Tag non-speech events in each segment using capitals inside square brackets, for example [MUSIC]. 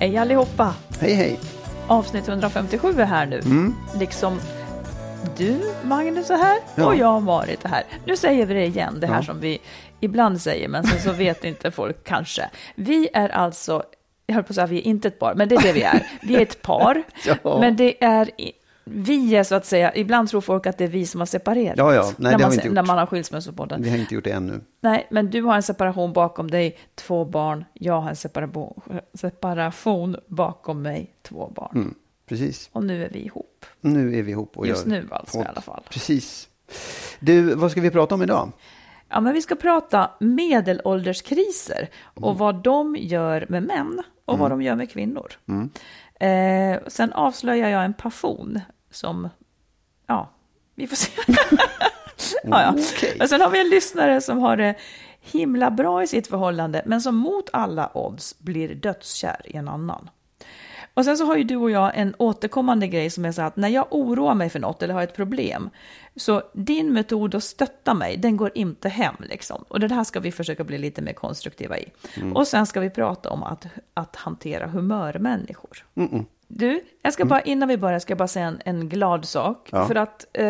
Hej allihopa! Hej hej! Avsnitt 157 är här nu. Mm. Liksom du, Magnus, är här Ja. och jag, Marit, är här. Nu säger vi det igen, det här Ja. som vi ibland säger, men sen så vet [LAUGHS] inte folk kanske. Vi är alltså, jag höll på att säga vi är inte ett par, men det är det vi är. Vi är ett par, [LAUGHS] Ja. men det är vi är så att säga, ibland tror folk att det är vi som har separerat. Ja, ja. Nej, när, man, har inte gjort. när man har skilsmässopodden. Vi har inte gjort det ännu. Nej, men du har en separation bakom dig, två barn. Jag har en separation, bakom mig, två barn. Mm, precis. Och nu är vi ihop. Nu är vi ihop och Just nu alltså i podd. alla fall. Precis. Du, vad ska vi prata om idag? Ja, men vi ska prata medelålderskriser och vad de gör med män och vad de gör med kvinnor. Eh, sen avslöjar jag en passion som, ja, vi får se. [LAUGHS] ja, ja. Okej. Men sen har vi en lyssnare som har det himla bra i sitt förhållande, men som mot alla odds blir dödskär i en annan. Och sen så har ju du och jag en återkommande grej som är så att när jag oroar mig för något eller har ett problem, så din metod att stötta mig, den går inte hem liksom. Och det här ska vi försöka bli lite mer konstruktiva i. Och sen ska vi prata om att, att hantera humörmänniskor. Du, jag ska bara, innan vi börjar, ska jag bara säga en, en glad sak. Ja. För att eh,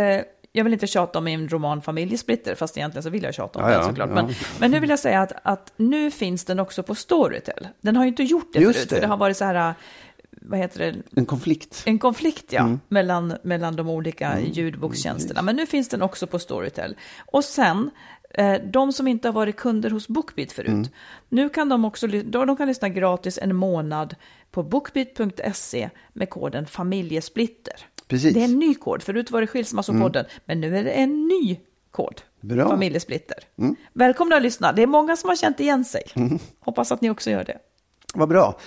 jag vill inte tjata om min roman Familjesplitter, fast egentligen så vill jag tjata om Ja, den såklart. ja. Men, men nu vill jag säga att, att nu finns den också på Storytel. Den har ju inte gjort det Just förut, det. för det har varit så här, vad heter det, En konflikt. en konflikt ja, Mm. mellan, mellan de olika ljudbokstjänsterna. Men nu finns den också på Storytel. Och sen, eh, de som inte har varit kunder hos Bookbeat förut, Mm. nu kan de också de, de kan lyssna gratis en månad på bookbeat.se med koden familjesplitter. Precis. Det är en ny kod, förut var det skilsmassopodden, men nu är det en ny kod. Bra. Familjesplitter. Välkomna att lyssna, det är många som har känt igen sig. Hoppas att ni också gör det. Vad bra.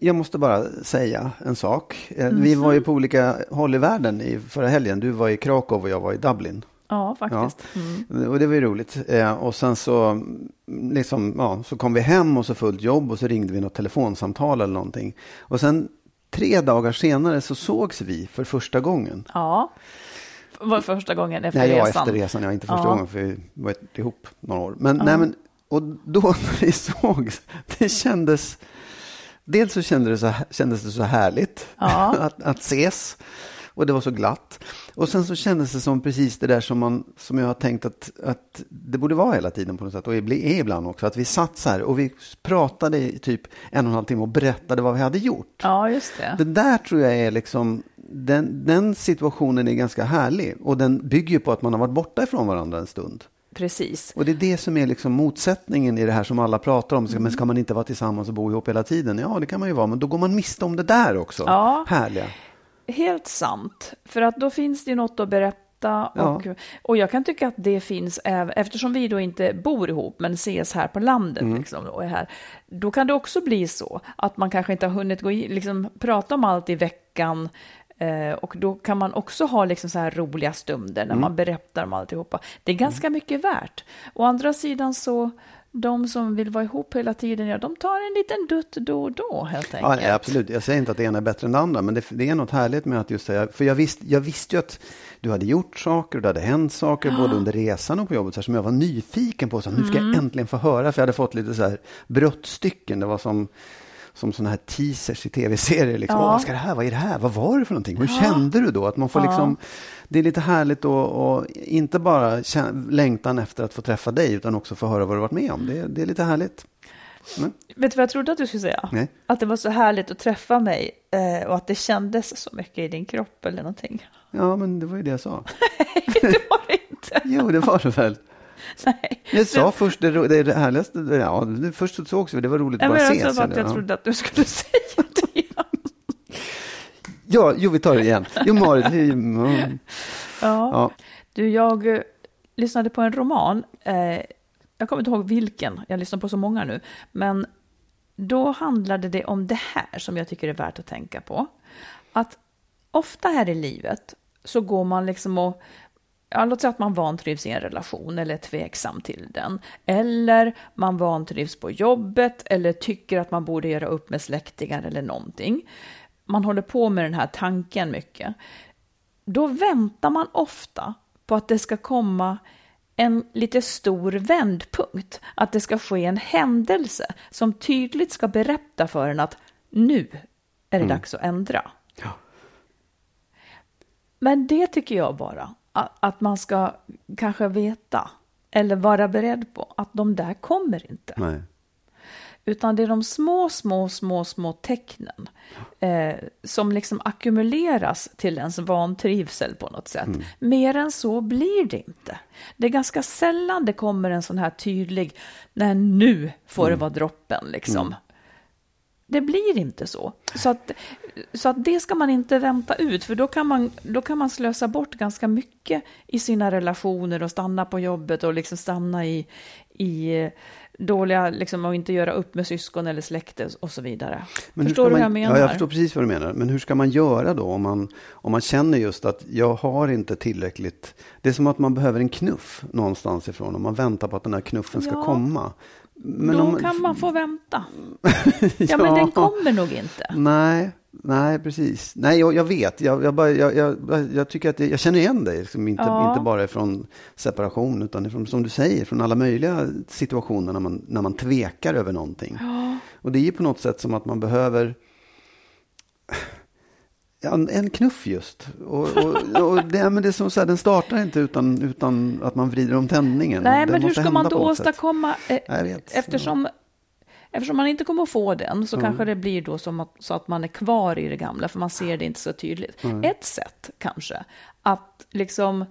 Jag måste bara säga en sak. Eh, Vi var ju på olika håll i världen i förra helgen. Du var i Krakow och jag var i Dublin. Ja, Ja. faktiskt. Mm. Och det var ju roligt. Eh, Och sen så, liksom, ja, så kom vi hem och så fullt jobb och så ringde vi något telefonsamtal eller någonting. Och sen tre dagar senare så sågs vi för första gången. Ja, var första gången efter Nej, ja, resan. efter resan. Ja, inte första Ja. gången för vi var ihop några år. Men, nej, men, och då [LAUGHS] när vi sågs, det kändes... Dels så kändes det så, kändes det så härligt Ja. [LAUGHS] att, att ses. Och det var så glatt. Och sen så kändes det som precis det där som, man, som jag har tänkt att, att det borde vara hela tiden på något sätt. Och är ibland också. Att vi satt så här och vi pratade i typ en och en halv timme och berättade vad vi hade gjort. Ja, just det. Det där tror jag är liksom, den, den situationen är ganska härlig. Och den bygger ju på att man har varit borta ifrån varandra en stund. Precis. Och det är det som är liksom motsättningen i det här som alla pratar om. Ska- Men ska man inte vara tillsammans och bo ihop hela tiden? Ja, det kan man ju vara, men då går man miste om det där också. Ja. Härliga. Helt sant. För att då finns det något att berätta. Ja. Och, och jag kan tycka att det finns, eftersom vi då inte bor ihop men ses här på landet, Mm. liksom, och är här, då kan det också bli så att man kanske inte har hunnit gå in, liksom, prata om allt i veckan. Eh, och då kan man också ha liksom så här roliga stunder när Mm. man berättar om alltihopa. Det är ganska mycket värt. Å andra sidan så de som vill vara ihop hela tiden, ja, de tar en liten dutt då och då helt Ja, enkelt. nej, absolut. Jag säger inte att det ena är bättre än det andra, men det, det är något härligt med att just säga, för jag, visst, jag visste ju att du hade gjort saker och det hade hänt saker både under resan och på jobbet så här, som jag var nyfiken på. Så här, nu ska Mm. jag äntligen få höra, för jag hade fått lite så här brottstycken. Det var som, som sådana här teasers i tv-serier. Liksom. Ja. Vad ska det här, vad är det här, vad var det för någonting? Hur kände du då? Att man får liksom, det är lite härligt att inte bara längtan efter att få träffa dig, utan också få höra vad du varit med om. Det, det är lite härligt. Mm. Vet du vad jag trodde att du skulle säga? Nej. Att det var så härligt att träffa mig eh, och att det kändes så mycket i din kropp eller någonting. Ja, men det var ju det jag sa. [LAUGHS] det var det inte. Jo, det var det väl. [LAUGHS] Nej. Jag sa först det, det, är det härligaste, ja, först så sågs vi, det var roligt att bara jag, ses. att jag ja. trodde att du skulle [LAUGHS] säga det. Ja, jo, vi tar det igen. Jo, Marit, mm, [LAUGHS] Ja. ja. Du, jag eh, lyssnade på en roman. Eh, jag kommer inte ihåg vilken, jag lyssnar på så många nu. Men då handlade det om det här som jag tycker är värt att tänka på. Att ofta här i livet så går man liksom och Ja, låt säga att man vantrivs i en relation eller är tveksam till den. Eller man vantrivs på jobbet eller tycker att man borde göra upp med släktingar eller någonting. Man håller på med den här tanken mycket då väntar man ofta på att det ska komma en lite stor vändpunkt, att det ska ske en händelse som tydligt ska berätta för en att nu är det dags att ändra. Ja. Men det tycker jag bara att man ska kanske veta eller vara beredd på att de där kommer inte. Nej. Utan det är de små, små, små, små tecknen eh, som liksom ackumuleras till ens vantrivsel på något sätt. Mer än så blir det inte. Det är ganska sällan det kommer en sån här tydlig, nej nu får det vara droppen liksom. Det blir inte så. Så att, så att det ska man inte vänta ut, för då kan, man, då kan man slösa bort ganska mycket i sina relationer och stanna på jobbet och liksom stanna i, i eh, dåliga, liksom och inte göra upp med syskon eller släkte och så vidare. Men Förstår du vad jag menar? Ja, jag förstår precis vad du menar. Men hur ska man göra då om man, om man känner just att jag har inte tillräckligt. Det är som att man behöver en knuff någonstans ifrån och man väntar på att den här knuffen ska Ja. komma. Men då om- kan man få vänta. [LAUGHS] Ja, men den kommer nog inte. Nej, nej precis. Nej, jag, jag vet. Jag, jag, bara, jag, jag, tycker att jag känner igen dig. Liksom inte, Ja. inte bara från separation, utan från, som du säger, från alla möjliga situationer när man, när man tvekar över någonting. Och det är ju på något sätt som att man behöver ja, en, en knuff just. Och, och, och det, men det är som så här, den startar inte utan, utan att man vrider om tändningen. Nej, Det men hur ska man då åstadkomma, eh, vet. eftersom, eftersom man inte kommer att få den, så Mm. kanske det blir då som att, så att man är kvar i det gamla, för man ser det inte så tydligt. Mm. Ett sätt kanske, att liksom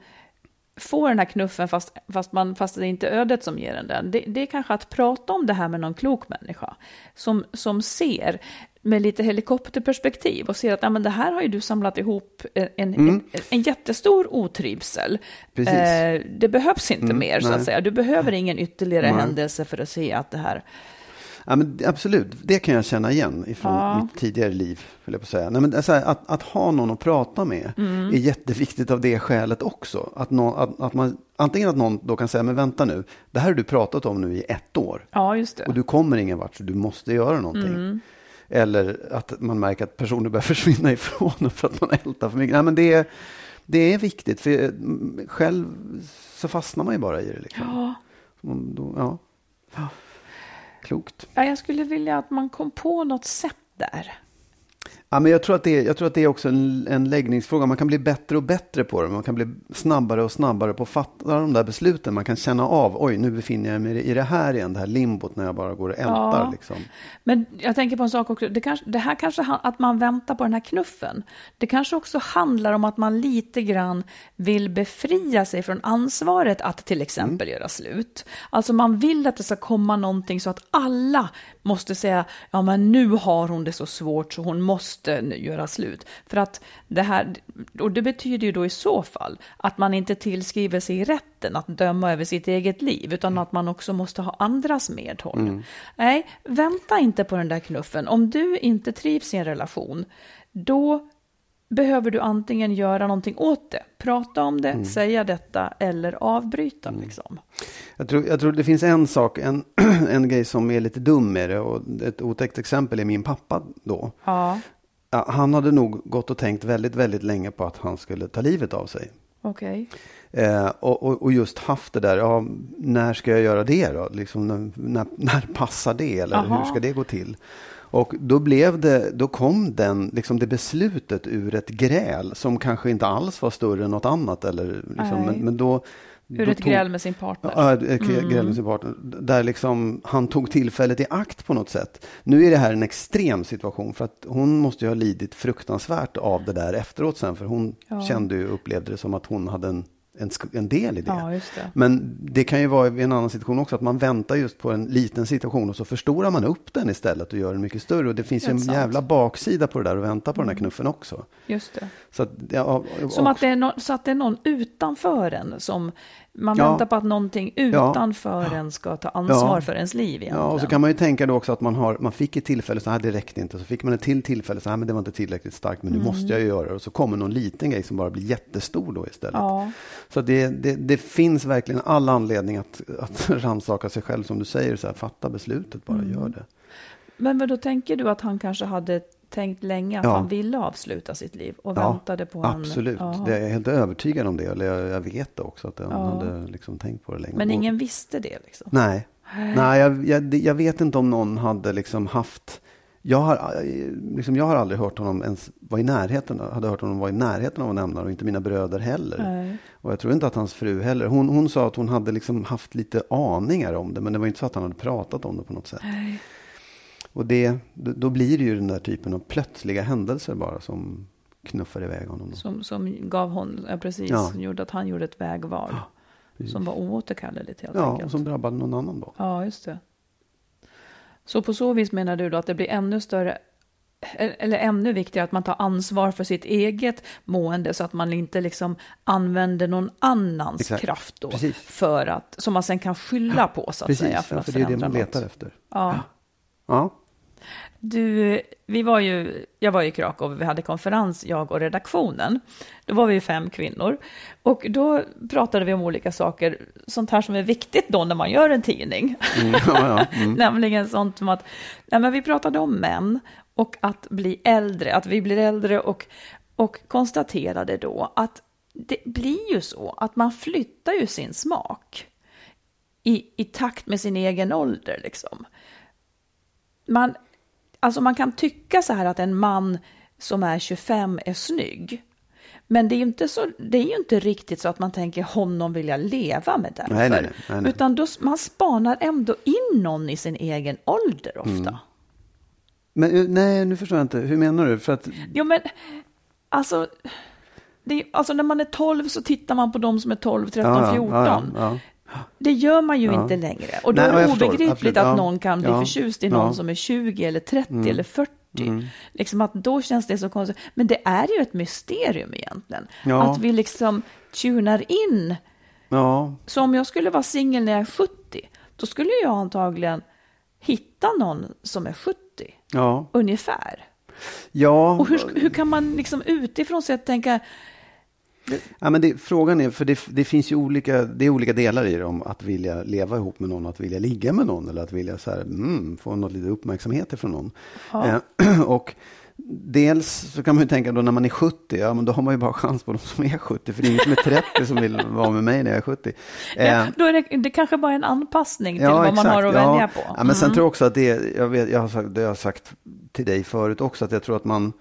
få den här knuffen fast, fast, man, fast det är inte ödet som ger den den, det, det är kanske att prata om det här med någon klok människa, som, som ser med lite helikopterperspektiv och ser att ja, men det här har ju du samlat ihop en, en, en jättestor otrivsel. Precis. Eh, det behövs inte Mm, mer så att nej. säga. Du behöver ingen ytterligare Nej. händelse för att se att det här... Ja, men absolut, det kan jag känna igen ifrån Ja. mitt tidigare liv. Vill jag på säga. Nej, men det är så här, att, att ha någon att prata med Mm. är jätteviktigt av det skälet också. Att, någon, att, att man, antingen att någon då kan säga, men vänta nu, det här har du pratat om nu i ett år. Ja, just det. Och du kommer ingen vart, så du måste göra någonting. Eller att man märker att personer börjar [LAUGHS] försvinna ifrån för att man ältar för mycket. Nej, men det, är- det är viktigt, för mm, själv så fastnar man ju bara i det. Liksom. Ja. Då, ja. Ja. Klokt. Ja, jag skulle vilja att man kom på något sätt där. Ja, men jag, tror att det är, jag tror att det är också en, en läggningsfråga. Man kan bli bättre och bättre på det. Man kan bli snabbare och snabbare på att fatta de där besluten. Man kan känna av, oj, nu befinner jag mig i det här igen, det här limbot när jag bara går och ältar. Ja. Liksom. Men jag tänker på en sak också. Det, kanske, det här kanske att man väntar på den här knuffen. Det kanske också handlar om att man lite grann vill befria sig från ansvaret att till exempel göra slut. Alltså man vill att det ska komma någonting så att alla måste säga, ja men nu har hon det så svårt så hon måste nu göra slut. För att det här, och det betyder ju då i så fall att man inte tillskriver sig rätten att döma över sitt eget liv, utan att man också måste ha andras medhåll. Nej, vänta inte på den där knuffen. Om du inte trivs i en relation, då behöver du antingen göra någonting åt det, prata om det, säga detta eller avbryta. Liksom. Jag tror, jag tror det finns en sak, en, [CLEARS THROAT] en grej som är lite dum med det och ett otäckt exempel är min pappa då. Ja, han hade nog gått och tänkt väldigt, väldigt länge på att han skulle ta livet av sig. okej. Eh, och, och, och just haft det där, ja, när ska jag göra det då? Liksom, när, när, när passar det? Eller Aha. hur ska det gå till? Och då blev det, då kom den, liksom det beslutet ur ett gräl som kanske inte alls var större än något annat. Eller liksom, men, men då, Ur ett tog- gräl med sin partner. Ja, ett gräl Mm. med sin partner. Där liksom han tog tillfället i akt på något sätt. Nu är det här en extrem situation för att hon måste ju ha lidit fruktansvärt av det där efteråt sen. För hon Ja. kände ju, upplevde det som att hon hade en, en, en del i det. Ja, det. Men det kan ju vara i en annan situation också, att man väntar just på en liten situation och så förstorar man upp den istället och gör den mycket större. Och det finns ju en sant. jävla baksida på det där och vänta på den här knuffen också. Just det. Så att, ja, och- Som att det, är no, så att det är någon utanför en som man Ja. väntar på att någonting utanför en ska ta ansvar Ja. för ens liv egentligen. Ja, och så kan man ju tänka då också att man, har, man fick ett tillfälle, så här det räckte inte. Så fick man ett till tillfälle, så här men det var inte tillräckligt starkt, men nu Mm. måste jag ju göra det. Och så kommer någon liten grej som bara blir jättestor då istället. Ja, Så det, det, det finns verkligen all anledning att, att [LAUGHS] rannsaka sig själv, som du säger, så här, fatta beslutet, bara Mm. gör det. men vad då tänker du att han kanske hade tänkt länge att Ja. han ville avsluta sitt liv och Ja, väntade på en... Absolut, Ja. det är jag helt övertygad om det, eller jag, jag vet det också, att han Ja. hade liksom tänkt på det länge. Men ingen visste det liksom? Nej, Nej jag, jag, jag vet inte om någon hade liksom haft jag har, liksom, jag har aldrig hört honom ens vara i närheten, hade hört honom vara i närheten av att nämna det och inte mina bröder heller. Nej. Och jag tror inte att hans fru heller. Hon, hon sa att hon hade liksom haft lite aningar om det, men det var inte så att han hade pratat om det på något sätt. Nej. Och det, då, blir det ju den där typen av plötsliga händelser bara som knuffar iväg honom. Då. Som, som gav hon, ja, precis, Ja. som gjorde att han gjorde ett vägval. precis. som var oåterkalleligt helt Ja, enkelt. och som drabbade någon annan då. Ja, just det. Så på så vis menar du då att det blir ännu större eller ännu viktigare att man tar ansvar för sitt eget mående så att man inte liksom använder någon annans Exakt. kraft då Precis. för att, som man sen kan skylla på så att Precis, säga för för, att för det är det man något. letar efter. Ja. Ja, Du, vi var ju, jag var i Krakow, vi hade konferens, jag och redaktionen. Då var vi fem kvinnor. Och då pratade vi om olika saker, sånt här som är viktigt då när man gör en tidning. mm, ja, ja. Mm. [LAUGHS] Nämligen sånt som att, nej men vi pratade om män och att bli äldre, att vi blir äldre och, och konstaterade då att det blir ju så att man flyttar ju sin smak i, i takt med sin egen ålder liksom. Man, alltså man kan tycka så här att en man som är 25 är snygg. Men det är ju inte, så, det är ju inte riktigt så att man tänker honom vill jag leva med därför. Nej, nej, nej. Utan då, man spanar ändå in någon i sin egen ålder ofta. Mm. Men eh, nej, nu förstår jag inte. Hur menar du? För att, Jo men, alltså, det, alltså när man är 12 så tittar man på de som är 12, 13, ja, ja, 14. Ja, ja, Det gör man ju Ja. inte längre. Och då Nej, är det obegripligt Absolut. att någon kan bli Ja. förtjust i någon Ja. Mm. som är 20 eller 30 eller 40. Liksom att då känns det så konstigt. Men det är ju ett mysterium egentligen. Ja. Att vi liksom tunar in. ja, Så om jag skulle vara singel när jag är 70, då skulle jag antagligen hitta någon som är 70, ja, ungefär. ja. Och hur, hur kan man liksom utifrån sett tänka, Ja, men det, frågan är, för det, det finns ju olika, det är olika delar i det om att vilja leva ihop med någon, att vilja ligga med någon eller att vilja så här, mm, få något lite uppmärksamhet ifrån någon. Eh, [CLEARS THROAT] och dels så kan man ju tänka då när man är 70, ja men då har man ju bara chans på de som är 70, för det är ingen som är 30 som vill vara med mig när jag är 70. [LAUGHS] Eh, ja, då är det, det kanske bara är en anpassning till vad man har att ja. välja på. Ja, men sen Mm. tror jag också att det är, jag, vet, jag, har sagt, det har jag sagt till dig förut också, att jag tror att man,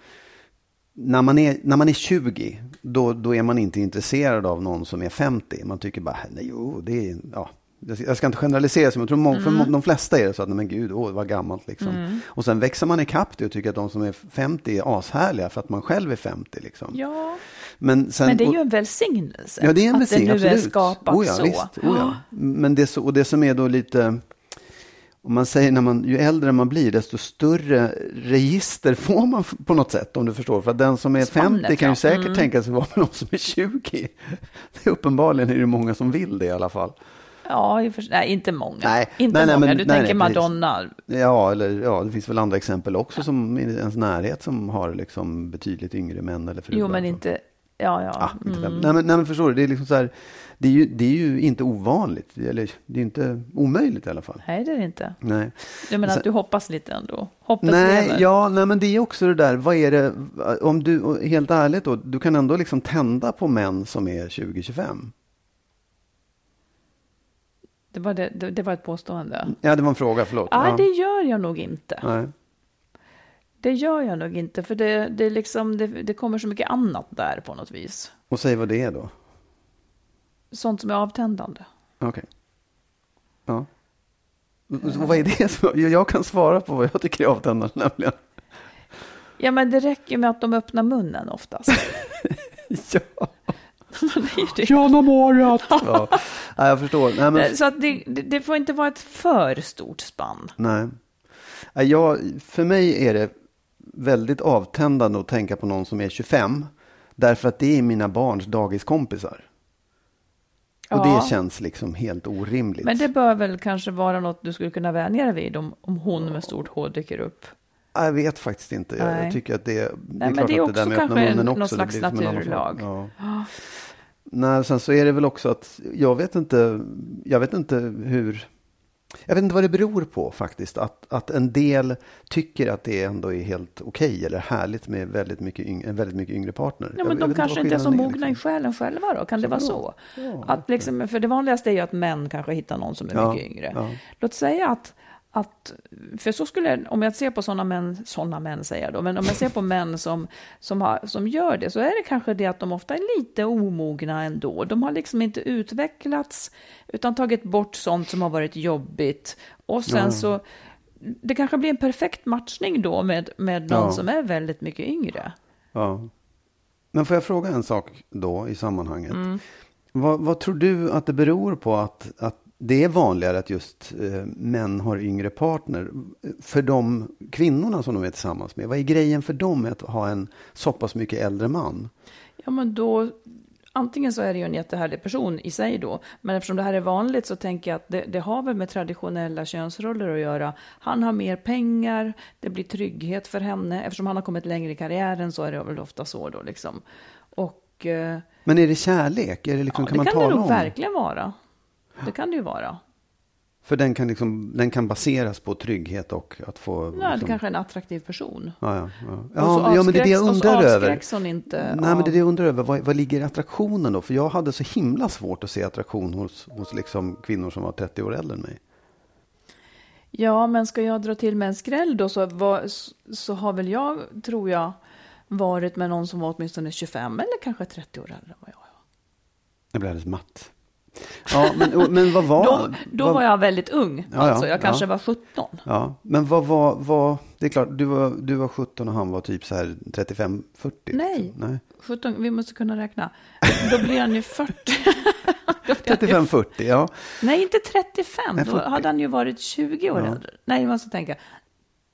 när man är, när man är 20, då, då är man inte intresserad av någon som är 50. Man tycker bara, nej, jo, det är, ja. Jag ska inte generalisera, men jag tror många, Mm. för de flesta är det så att, nej men gud, åh, var gammalt liksom. Och sen växer man ikapp det och tycker att de som är 50 är ashärliga för att man själv är 50 liksom. Ja, Men, sen, men det är ju en välsignelse. Ja, det är en att välsignelse, det nu är absolut. skapat oh ja, så. Visst, oh ja. Men det, och det som är då lite, om man säger när man, ju äldre man blir, desto större register får man på något sätt, om du förstår. För att den som är Spannet, 50 kan ju ja. säkert Mm. tänka sig vara med någon som är 20. [LAUGHS] Det är uppenbarligen är det många som vill det i alla fall. Ja, och för, nej, inte många. Nej, inte nej, nej, många. men- du tänker precis. Madonna. Ja, eller ja, det finns väl andra exempel också som i ens närhet som har liksom betydligt yngre män eller fruar. Jo, men inte... Ja, ja. Ah, inte mm. nej, men, nej, men förstår du, det är liksom så här, Det är, ju, det är ju inte ovanligt, eller det är inte omöjligt i alla fall. Nej, det är det inte. Nej. Jag menar Sen- att du hoppas lite ändå. Hoppet Nej, lever. ja, nej, men det är också det där, vad är det, om du, helt ärligt då, du kan ändå liksom tända på män som är 20-25. Det, var det, det, det var ett påstående. Ja, det var en fråga, förlåt. Nej, ja. det gör jag nog inte. Nej. Det gör jag nog inte, för det, det, liksom, det, det kommer så mycket annat där på något vis. Och säg vad det är då. Sånt som är avtändande. Okej. Ja. Och- och Vad är det jag kan svara på vad jag tycker är avtändande nämligen. Ja, men det räcker med att de öppnar munnen oftast. [LAUGHS] Ja. Det. Tjena Marit! Ja, nej, jag förstår. Nej, men, Så att det, det, får inte vara ett för stort spann. nej. Nej, Jag, för mig är det väldigt avtändande att tänka på någon som är 25. Därför att det är mina barns dagiskompisar. Och Ja. det känns liksom helt orimligt. Men det bör väl kanske vara något du skulle kunna vänja dig vid om, om hon med stort H dyker upp. Jag vet faktiskt inte. Jag, Nej. jag tycker att det, det är men klart det är att det där med öppna munnen en- också. någon slags naturlag. sak. Ja. Nej, sen så är det väl också att jag vet inte, jag vet inte hur, jag vet inte vad det beror på faktiskt. Att, att en del tycker att det ändå är helt okej eller härligt med väldigt mycket, yng, en väldigt mycket yngre partner. Ja, men jag de kanske inte är så mogna i liksom. själen själva då? Kan det vara så? Att liksom, för det vanligaste är ju att män kanske hittar någon som är Ja, mycket yngre. ja. Låt säga att, att, för så skulle, om jag ser på sådana män, sådana män säger jag då, men om jag ser på män som, som, har, som gör det så är det kanske det att de ofta är lite omogna ändå. De har liksom inte utvecklats utan tagit bort sånt som har varit jobbigt. Och sen så, det kanske blir en perfekt matchning då med, med någon Ja. som är väldigt mycket yngre. Ja. Men får jag fråga en sak då i sammanhanget? Mm. Vad, vad tror du att det beror på att, att det är vanligare att just eh, män har yngre partner? För de kvinnorna som de är tillsammans med, vad är grejen för dem med att ha en så pass mycket äldre man? Ja, men då, antingen så är det ju en jättehärlig person i sig då, men eftersom det här är vanligt så tänker jag att det, det har väl med traditionella könsroller att göra. Han har mer pengar, det blir trygghet för henne, eftersom han har kommit längre i karriären så är det väl ofta så då liksom. Och eh, Men är det kärlek? Är det liksom, ja, kan det man kan det tala nog om? verkligen vara. Det kan det ju vara. För den kan, liksom, den kan baseras på trygghet och att få... Ja, det liksom, kanske är en attraktiv person. Ja, ja, ja. Ja, ja men det är det jag undrar över. hon inte Nej, av- men det är det jag undrar över. Vad, vad ligger i attraktionen då? För jag hade så himla svårt att se attraktion hos, hos liksom kvinnor som var 30 år äldre än mig. Ja, men ska jag dra till med en skräll då så, var, så har väl jag, tror jag, varit med någon som var åtminstone 25 eller kanske 30 år äldre än vad jag är. Jag blev alldeles matt. Ja, men, men vad var... Då, då vad, var jag väldigt ung, Ja, ja, alltså. Jag kanske ja. var 17. Ja, men vad var... Vad, det är klart, du var, du var 17 och han var typ så här 35-40. Nej. liksom. Nej. 17, vi måste kunna räkna. Då blir han ju 40. Då blir han ju- 35-40, ja. Nej, inte 35. Nej, Då 40. hade han ju varit 20 år Ja. äldre. Nej, jag måste tänka.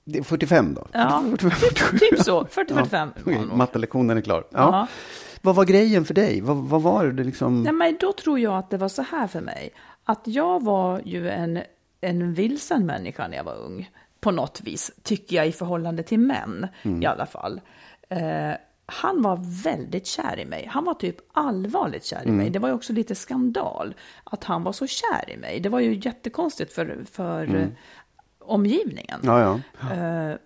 Det är 45 då? Ja, [LAUGHS] 45, 47. Typ så, 40-45. Ja, var okej, han nog. mattelektionen är klar. Ja. Vad var grejen för dig? Vad, vad var det liksom? Nej, men då tror jag att det var så här för mig. Att jag var ju en, en vilsen människa när jag var ung. På något vis, tycker jag, i förhållande till män i alla fall. Eh, han var väldigt kär i mig. Han var typ allvarligt kär i mig. Det var ju också lite skandal att han var så kär i mig. Det var ju jättekonstigt för, för eh, omgivningen. Ja, ja. Eh,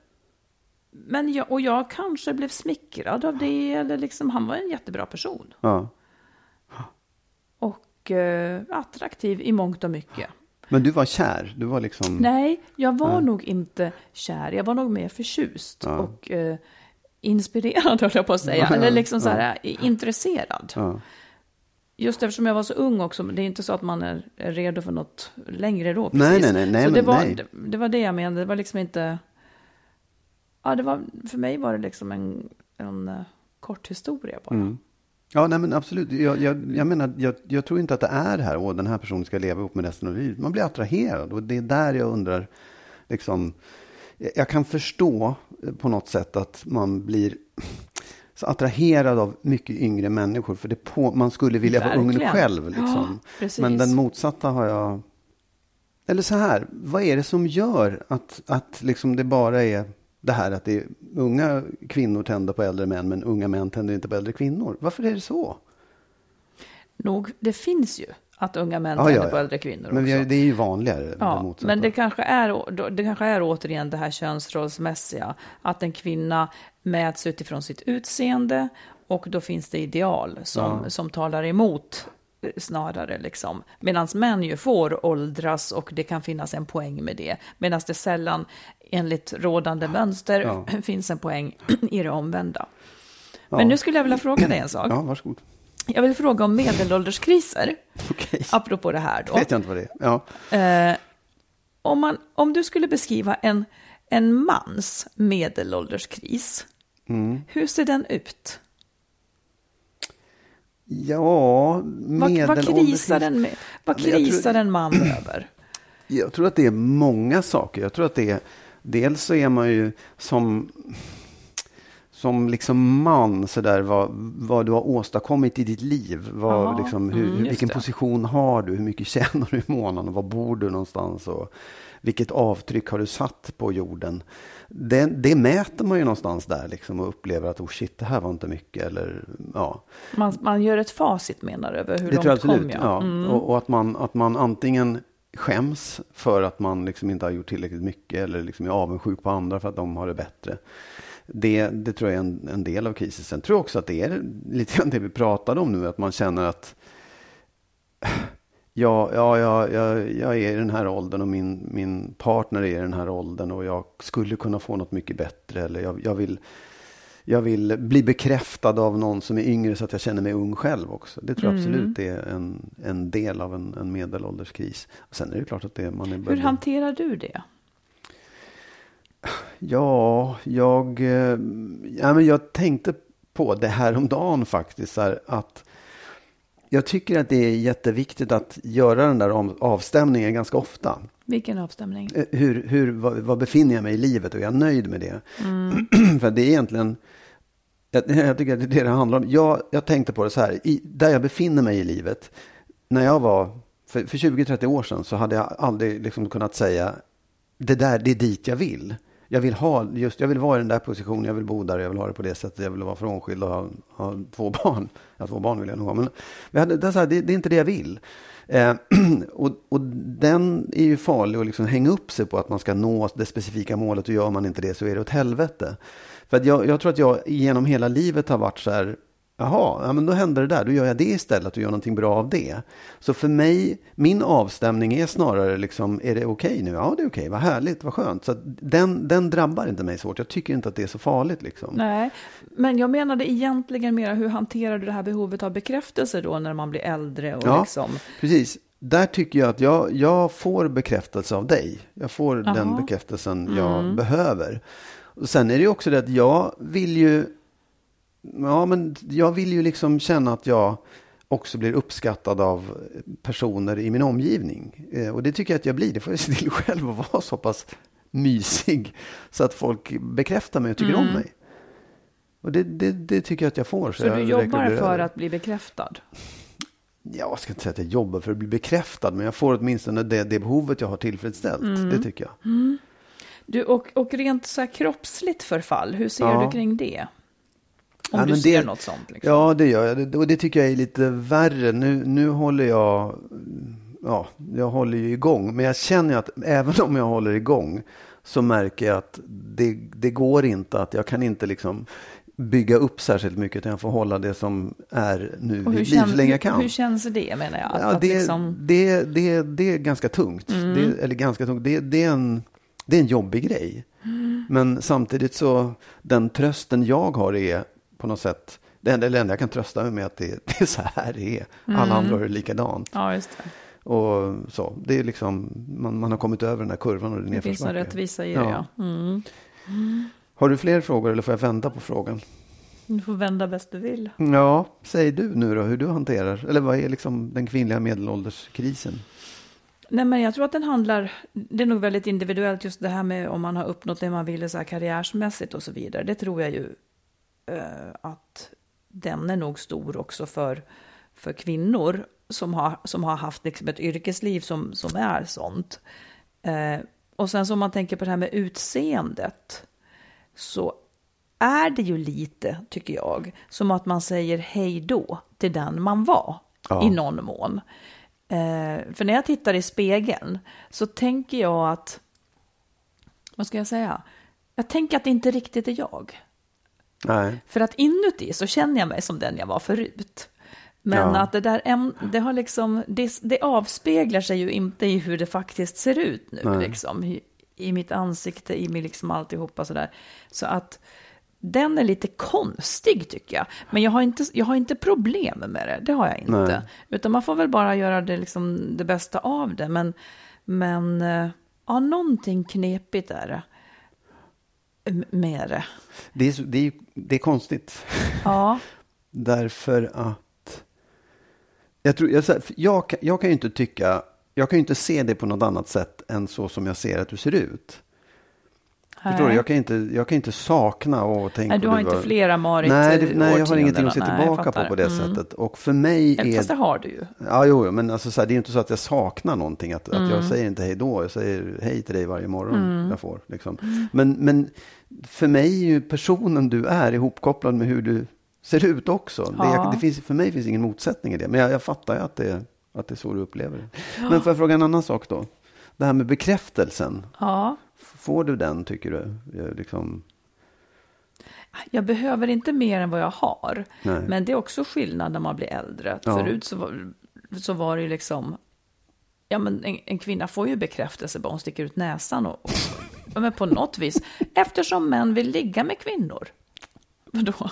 men jag, och jag kanske blev smickrad av det, eller liksom, han var en jättebra person ja. och eh, attraktiv i mångt och mycket. Men du var kär? Du var liksom... Nej, jag var nog inte kär. Jag var nog mer förtjust Ja. och eh, inspirerad, [LAUGHS] höll jag på att säga. Ja, Eller liksom så ja. här, eh, intresserad. Ja. Just eftersom jag var så ung också, det är inte så att man är, redo för något längre då. Nej, precis. nej, nej, nej, så det var, nej. Det, det var det jag menade, det var liksom inte... Ja, det var, för mig var det liksom en, en eh, kort historia bara. Mm. Ja, nej men absolut. Jag, jag, jag menar, jag, jag tror inte att det är det här, och den här personen ska leva ihop med resten av livet. Man blir attraherad och det är där jag undrar, liksom, jag kan förstå eh, på något sätt att man blir [SNIFFS] så attraherad av mycket yngre människor, för det på, man skulle vilja vara ung Verkligen. själv. Liksom. Ja. Men den motsatta har jag... Eller så här, vad är det som gör att, att liksom det bara är det här att det är, unga kvinnor tänder på äldre män, men unga män tänder inte på äldre kvinnor? Varför är det så? nog, det finns ju att unga män Ja, tänder ja, på äldre kvinnor Men också. det är ju vanligare. det Ja, motsatta. men det kanske, är, det kanske är återigen det här könsrollsmässiga. Att en kvinna mäts utifrån sitt utseende och då finns det ideal som, Ja. som talar emot snarare. Liksom. Medan män ju får åldras och det kan finnas en poäng med det. Medan det sällan enligt rådande mönster Ja. [CLEARS THROAT] finns en poäng [CLEARS THROAT] i det omvända. Ja. Men nu skulle jag vilja fråga dig en sak. Ja, varsågod. Jag vill fråga om medelålderskriser, Okej. [LAUGHS] apropå det här då. Vet jag inte vad det är. Ja. Eh, om, man, om du skulle beskriva en, en mans medelålderskris, Mm. hur ser den ut? Ja, Vad, vad medelålders- krisar, en, med- vad tror- krisar en man [CLEARS THROAT] över? Jag tror att det är många saker. Jag tror att det är, dels så är man ju som, som liksom man sådär vad, vad du har åstadkommit i ditt liv. Vad, Ja, liksom, hur, mm, vilken det. position har du? Hur mycket [LAUGHS] tjänar du i månaden? Var bor du någonstans? Och vilket avtryck har du satt på jorden? Det, det mäter man ju någonstans där liksom och upplever att oh shit, det här var inte mycket. Eller, ja. Man, man gör ett facit menar du, över hur Det tror jag långt kom absolut. jag? Ja. Mm. Och, och att, man, att man antingen skäms för att man liksom inte har gjort tillräckligt mycket eller liksom är avundsjuk på andra för att de har det bättre. Det, det tror jag är en, en del av krisen. Sen tror jag också att det är lite grann det vi pratade om nu, att man känner att Ja, ja, ja, jag, jag är i den här åldern och min, min partner är i den här åldern och jag skulle kunna få något mycket bättre. Eller jag, jag, vill, jag vill bli bekräftad av någon som är yngre så att jag känner mig ung själv också. Det tror jag Mm. absolut är en, en del av en, en medelålderskris. Sen är det klart att det, man är Hur hanterar du det? Ja, jag, eh, ja, men jag tänkte på det här om dagen faktiskt. Här, att jag tycker att det är jätteviktigt att göra den där av- avstämningen ganska ofta. Vilken avstämning? Eh, Hur, hur, vad, vad befinner jag mig i livet och är jag nöjd med det? [CLEARS THROAT] För det är egentligen, jag, [LAUGHS] jag tycker att det är det det handlar om. Jag, jag tänkte på det så här, i, där jag befinner mig i livet. När jag var, för, för 20-30 år sedan så hade jag aldrig liksom kunnat säga, det där, det är dit jag vill. Jag vill, ha, just, jag vill vara i den där positionen, jag vill bo där, jag vill ha det på det sättet, jag vill vara frånskild och ha, ha två barn. [LAUGHS] Ja, två barn vill jag nog ha, men hade, det, är så här, det, det är inte det jag vill. Eh, [CLEARS THROAT] och, och den är ju farlig att liksom hänga upp sig på att man ska nå det specifika målet och gör man inte det så är det åt helvete. För att jag, jag tror att jag genom hela livet har varit så här, jaha, ja, men då händer det där, då gör jag det istället och gör någonting bra av det. Så för mig, min avstämning är snarare liksom, är det okej nu? Ja, det är okej, vad härligt, vad skönt. Så den, den drabbar inte mig svårt, jag tycker inte att det är så farligt liksom. Nej, men jag menade egentligen mera hur hanterar du det här behovet av bekräftelse då när man blir äldre och Ja. liksom Precis. Där tycker jag att jag, jag får bekräftelse av dig. Jag får den Jaha. bekräftelsen jag behöver. Och sen är det ju också det att jag vill ju, ja men jag vill ju liksom känna att jag också blir uppskattad av personer i min omgivning. Eh, och det tycker jag att jag blir. Det får jag se till själv att vara så pass mysig så att folk bekräftar mig och tycker om mig. Och det, det, det tycker jag att jag får. Så jag du jobbar för att bli bekräftad? Ja, jag ska inte säga att jag jobbar för att bli bekräftad, men jag får åtminstone det, det behovet jag har tillfredsställt. Det tycker jag. Du, och, och rent så här kroppsligt förfall, hur ser Ja. du kring det? Om Ja, du men ser det- något sånt. Liksom. Ja, det gör jag. Och det tycker jag är lite värre. Nu, nu håller jag, ja, jag håller ju igång. Men jag känner att även om jag håller igång så märker jag att det, det går inte att, jag kan inte liksom bygga upp särskilt mycket utan jag får hålla det som är nu och hur, liv så länge jag kan. hur, känns det menar jag? Att, Ja, det, liksom, det, det, det är ganska tungt. Det, eller ganska tungt. Det, det, är en, det är en jobbig grej. Men samtidigt så, den trösten jag har är på något sätt, det enda, det enda jag kan trösta mig med att det, [LAUGHS] det är så här det är. Alla andra har det likadant. ja, just det. Och så, det är liksom, man, man har kommit över den här kurvan och det är Det finns en nedförsbacke. rättvisa i det, Ja. ja. Mm. Har du fler frågor eller får jag vända på frågan? Du får vända bäst du vill. Ja, säg du nu då hur du hanterar, eller vad är liksom den kvinnliga medelålderskrisen? Nej, men jag tror att den handlar, det är nog väldigt individuellt just det här med om man har uppnått det man ville så här karriärsmässigt och så vidare. Det tror jag ju att den är nog stor också för, för kvinnor som har, som har haft liksom ett yrkesliv som, som är sånt. Eh, och sen så om man tänker på det här med utseendet så är det ju lite, tycker jag, som att man säger hej då till den man var ja. i någon mån. Eh, för när jag tittar i spegeln så tänker jag att, vad ska jag säga? Jag tänker att det inte riktigt är jag. Nej. För att inuti så känner jag mig som den jag var förut. Men ja. att det där, det har liksom, det, det, avspeglar sig ju inte i hur det faktiskt ser ut nu, Nej. liksom. I, I, mitt ansikte, i mig liksom alltihopa sådär. Så att den är lite konstig tycker jag. Men jag har inte, jag har inte problem med det, det har jag inte. Nej. Utan man får väl bara göra det, liksom, det bästa av det. Men, men eh, ja, någonting knepigt är det med det. Det är, det är, det är konstigt. Ja. [LAUGHS] Därför att jag, tror, jag, jag, jag kan ju inte tycka, jag kan ju inte se det på något annat sätt än så som jag ser att du ser ut. Förstår du? Jag kan, inte, jag kan inte sakna och tänka... Nej, du har inte var... flera Marit Nej, det, nej jag har ingenting att se tillbaka på på det mm. sättet. Och för mig är... Fast det har du ju. Ja, jo, men alltså, så här, det är inte så att jag saknar någonting. Att, mm. att jag mm. säger inte hej då, jag säger hej till dig varje morgon mm. jag får. Liksom. Mm. Men, men för mig är ju personen du är ihopkopplad med hur du ser ut också. Ja. Det, det, finns, för mig finns ingen motsättning i det. Men jag, jag fattar ju att det, att det är så du upplever det. Ja. Men får jag fråga en annan sak då? Det här med bekräftelsen. Ja. Får du den, tycker du? Liksom... Jag behöver inte mer än vad jag har. Nej. Men det är också skillnad när man blir äldre. Ja. Förut så var, så var det ju liksom... Ja, men en, en kvinna får ju bekräftelse bara hon sticker ut näsan. Och, och, men på något vis. Eftersom män vill ligga med kvinnor. Vadå?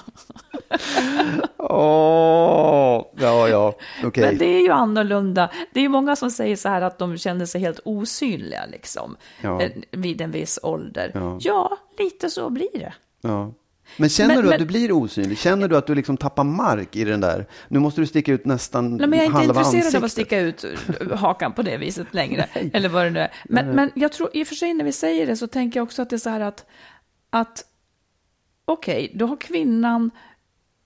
Åh, ja, ja. Okay. Men det är ju annorlunda. Det är ju många som säger så här att de känner sig helt osynliga liksom. Ja. Eh, vid en viss ålder. Ja. ja, lite så blir det. Ja. Men känner men, du att men, du blir osynlig? Känner du att du liksom tappar mark i den där? Nu måste du sticka ut nästan halva ansiktet. Jag är inte intresserad ansiktet. av att sticka ut hakan på det viset längre. Eller vad det nu är. Men, men jag tror i och för sig när vi säger det så tänker jag också att det är så här att, att okej, okay, då har kvinnan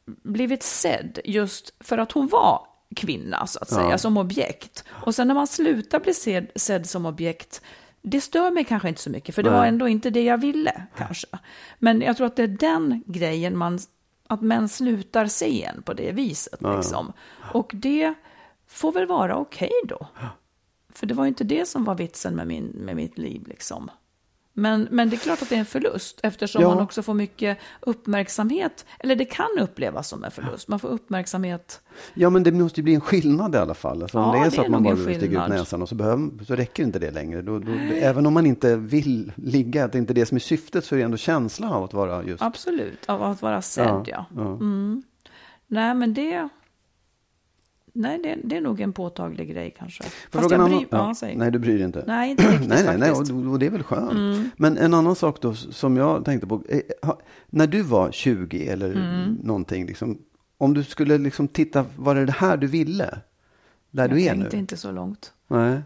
blivit sedd just för att hon var kvinna, så att säga, ja. som objekt. Och sen när man slutar bli sedd, sedd som objekt, det stör mig kanske inte så mycket, för det Nej. var ändå inte det jag ville, kanske. Men jag tror att det är den grejen man, att män slutar se en på det viset, ja. liksom. Och det får väl vara okej okay då. För det var ju inte det som var vitsen med, min, med mitt liv, liksom. Men, men det är klart att det är en förlust eftersom ja. man också får mycket uppmärksamhet. Eller det kan upplevas som en förlust. Man får uppmärksamhet. Ja, men det måste ju bli en skillnad i alla fall. Alltså, om ja, det är så att man bara sticker ut näsan och så, behöver, så räcker inte det längre. Då, då, även om man inte vill ligga, att det inte är det som är syftet, så är det ändå känslan av att vara just... Absolut, av att vara sedd, ja. ja. Mm. Nej, men det nej, det, det, är nog en påtaglig grej kanske. Fast jag bryr, ja, ja, nej, du bryr dig inte. Nej, inte riktigt [CLEARS THROAT] nej, nej, nej, och, och det är väl skönt. Mm. Men en annan sak då som jag tänkte på. Eh, när du var 20 eller mm. någonting, liksom, om du skulle liksom titta, var det det här du ville? Där jag du är nu? Jag tänkte inte så långt. Nej.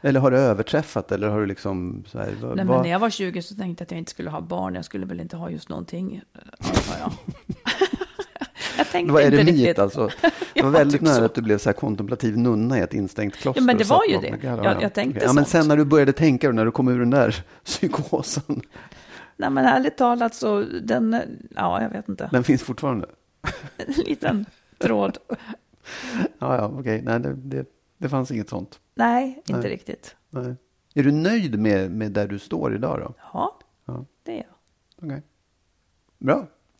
Eller har du överträffat eller har du liksom så här, Nej, men när jag var 20 så tänkte jag att jag inte skulle ha barn. Jag skulle väl inte ha just någonting, antar jag. [LAUGHS] Jag tänkte är det inte riktigt. alltså? [LAUGHS] Det var väldigt nära så. att du blev så här kontemplativ nunna i ett instängt kloster. Ja, men det var ju det. Jag, jag tänkte ja, Men sen när du började tänka, när du kom ur den där [LAUGHS] psykosen. Nej, men ärligt talat så, den, ja, jag vet inte. Den finns fortfarande? en [LAUGHS] liten tråd. ja, ja, okej. Okay. Nej, det, det, det fanns inget sånt. Nej, inte Nej. riktigt. Nej. Är du nöjd med, med där du står idag då? Ja, ja. det är jag. Okej. Okay. Bra.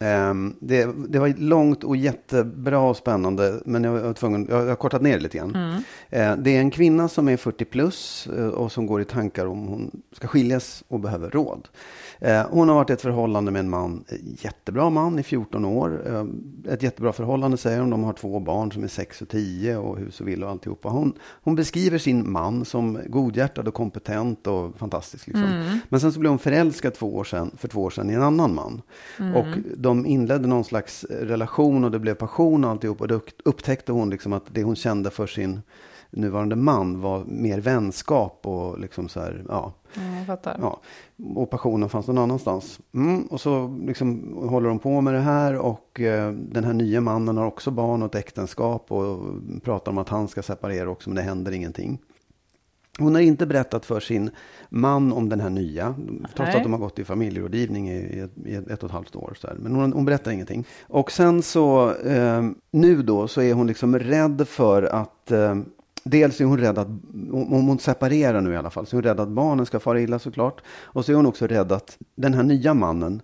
Ehm, det, det var långt och jättebra och spännande, men jag var tvungen, jag har kortat ner det lite grann. Eh, det är en kvinna som är 40 plus eh, och som går i tankar om hon ska skiljas och behöver råd. Eh, hon har varit i ett förhållande med en man, en jättebra man i 14 år. Eh, ett jättebra förhållande säger hon. De har två barn som är 6 och 10 och hus och villa och alltihopa. Hon, hon beskriver sin man som godhjärtad och kompetent och fantastisk. Liksom. Men sen så blev hon förälskad två år sedan, för två år sedan i en annan man. Och de inledde någon slags relation och det blev passion och alltihop. Och då upptäckte hon liksom att det hon kände för sin nuvarande man var mer vänskap och liksom så här, ja. Jag fattar. Ja, och passionen fanns någon annanstans. Mm, och så liksom håller de på med det här och eh, den här nya mannen har också barn och ett äktenskap och pratar om att han ska separera också men det händer ingenting. Hon har inte berättat för sin man om den här nya, trots Nej. att de har gått i familjerådgivning i, i, ett, i ett och ett halvt år. Så här. Men hon, hon berättar ingenting. Och sen så, eh, nu då, så är hon liksom rädd för att eh, Dels är hon rädd att, om hon separerar nu i alla fall, så är hon rädd att barnen ska fara illa såklart. Och så är hon också rädd att den här nya mannen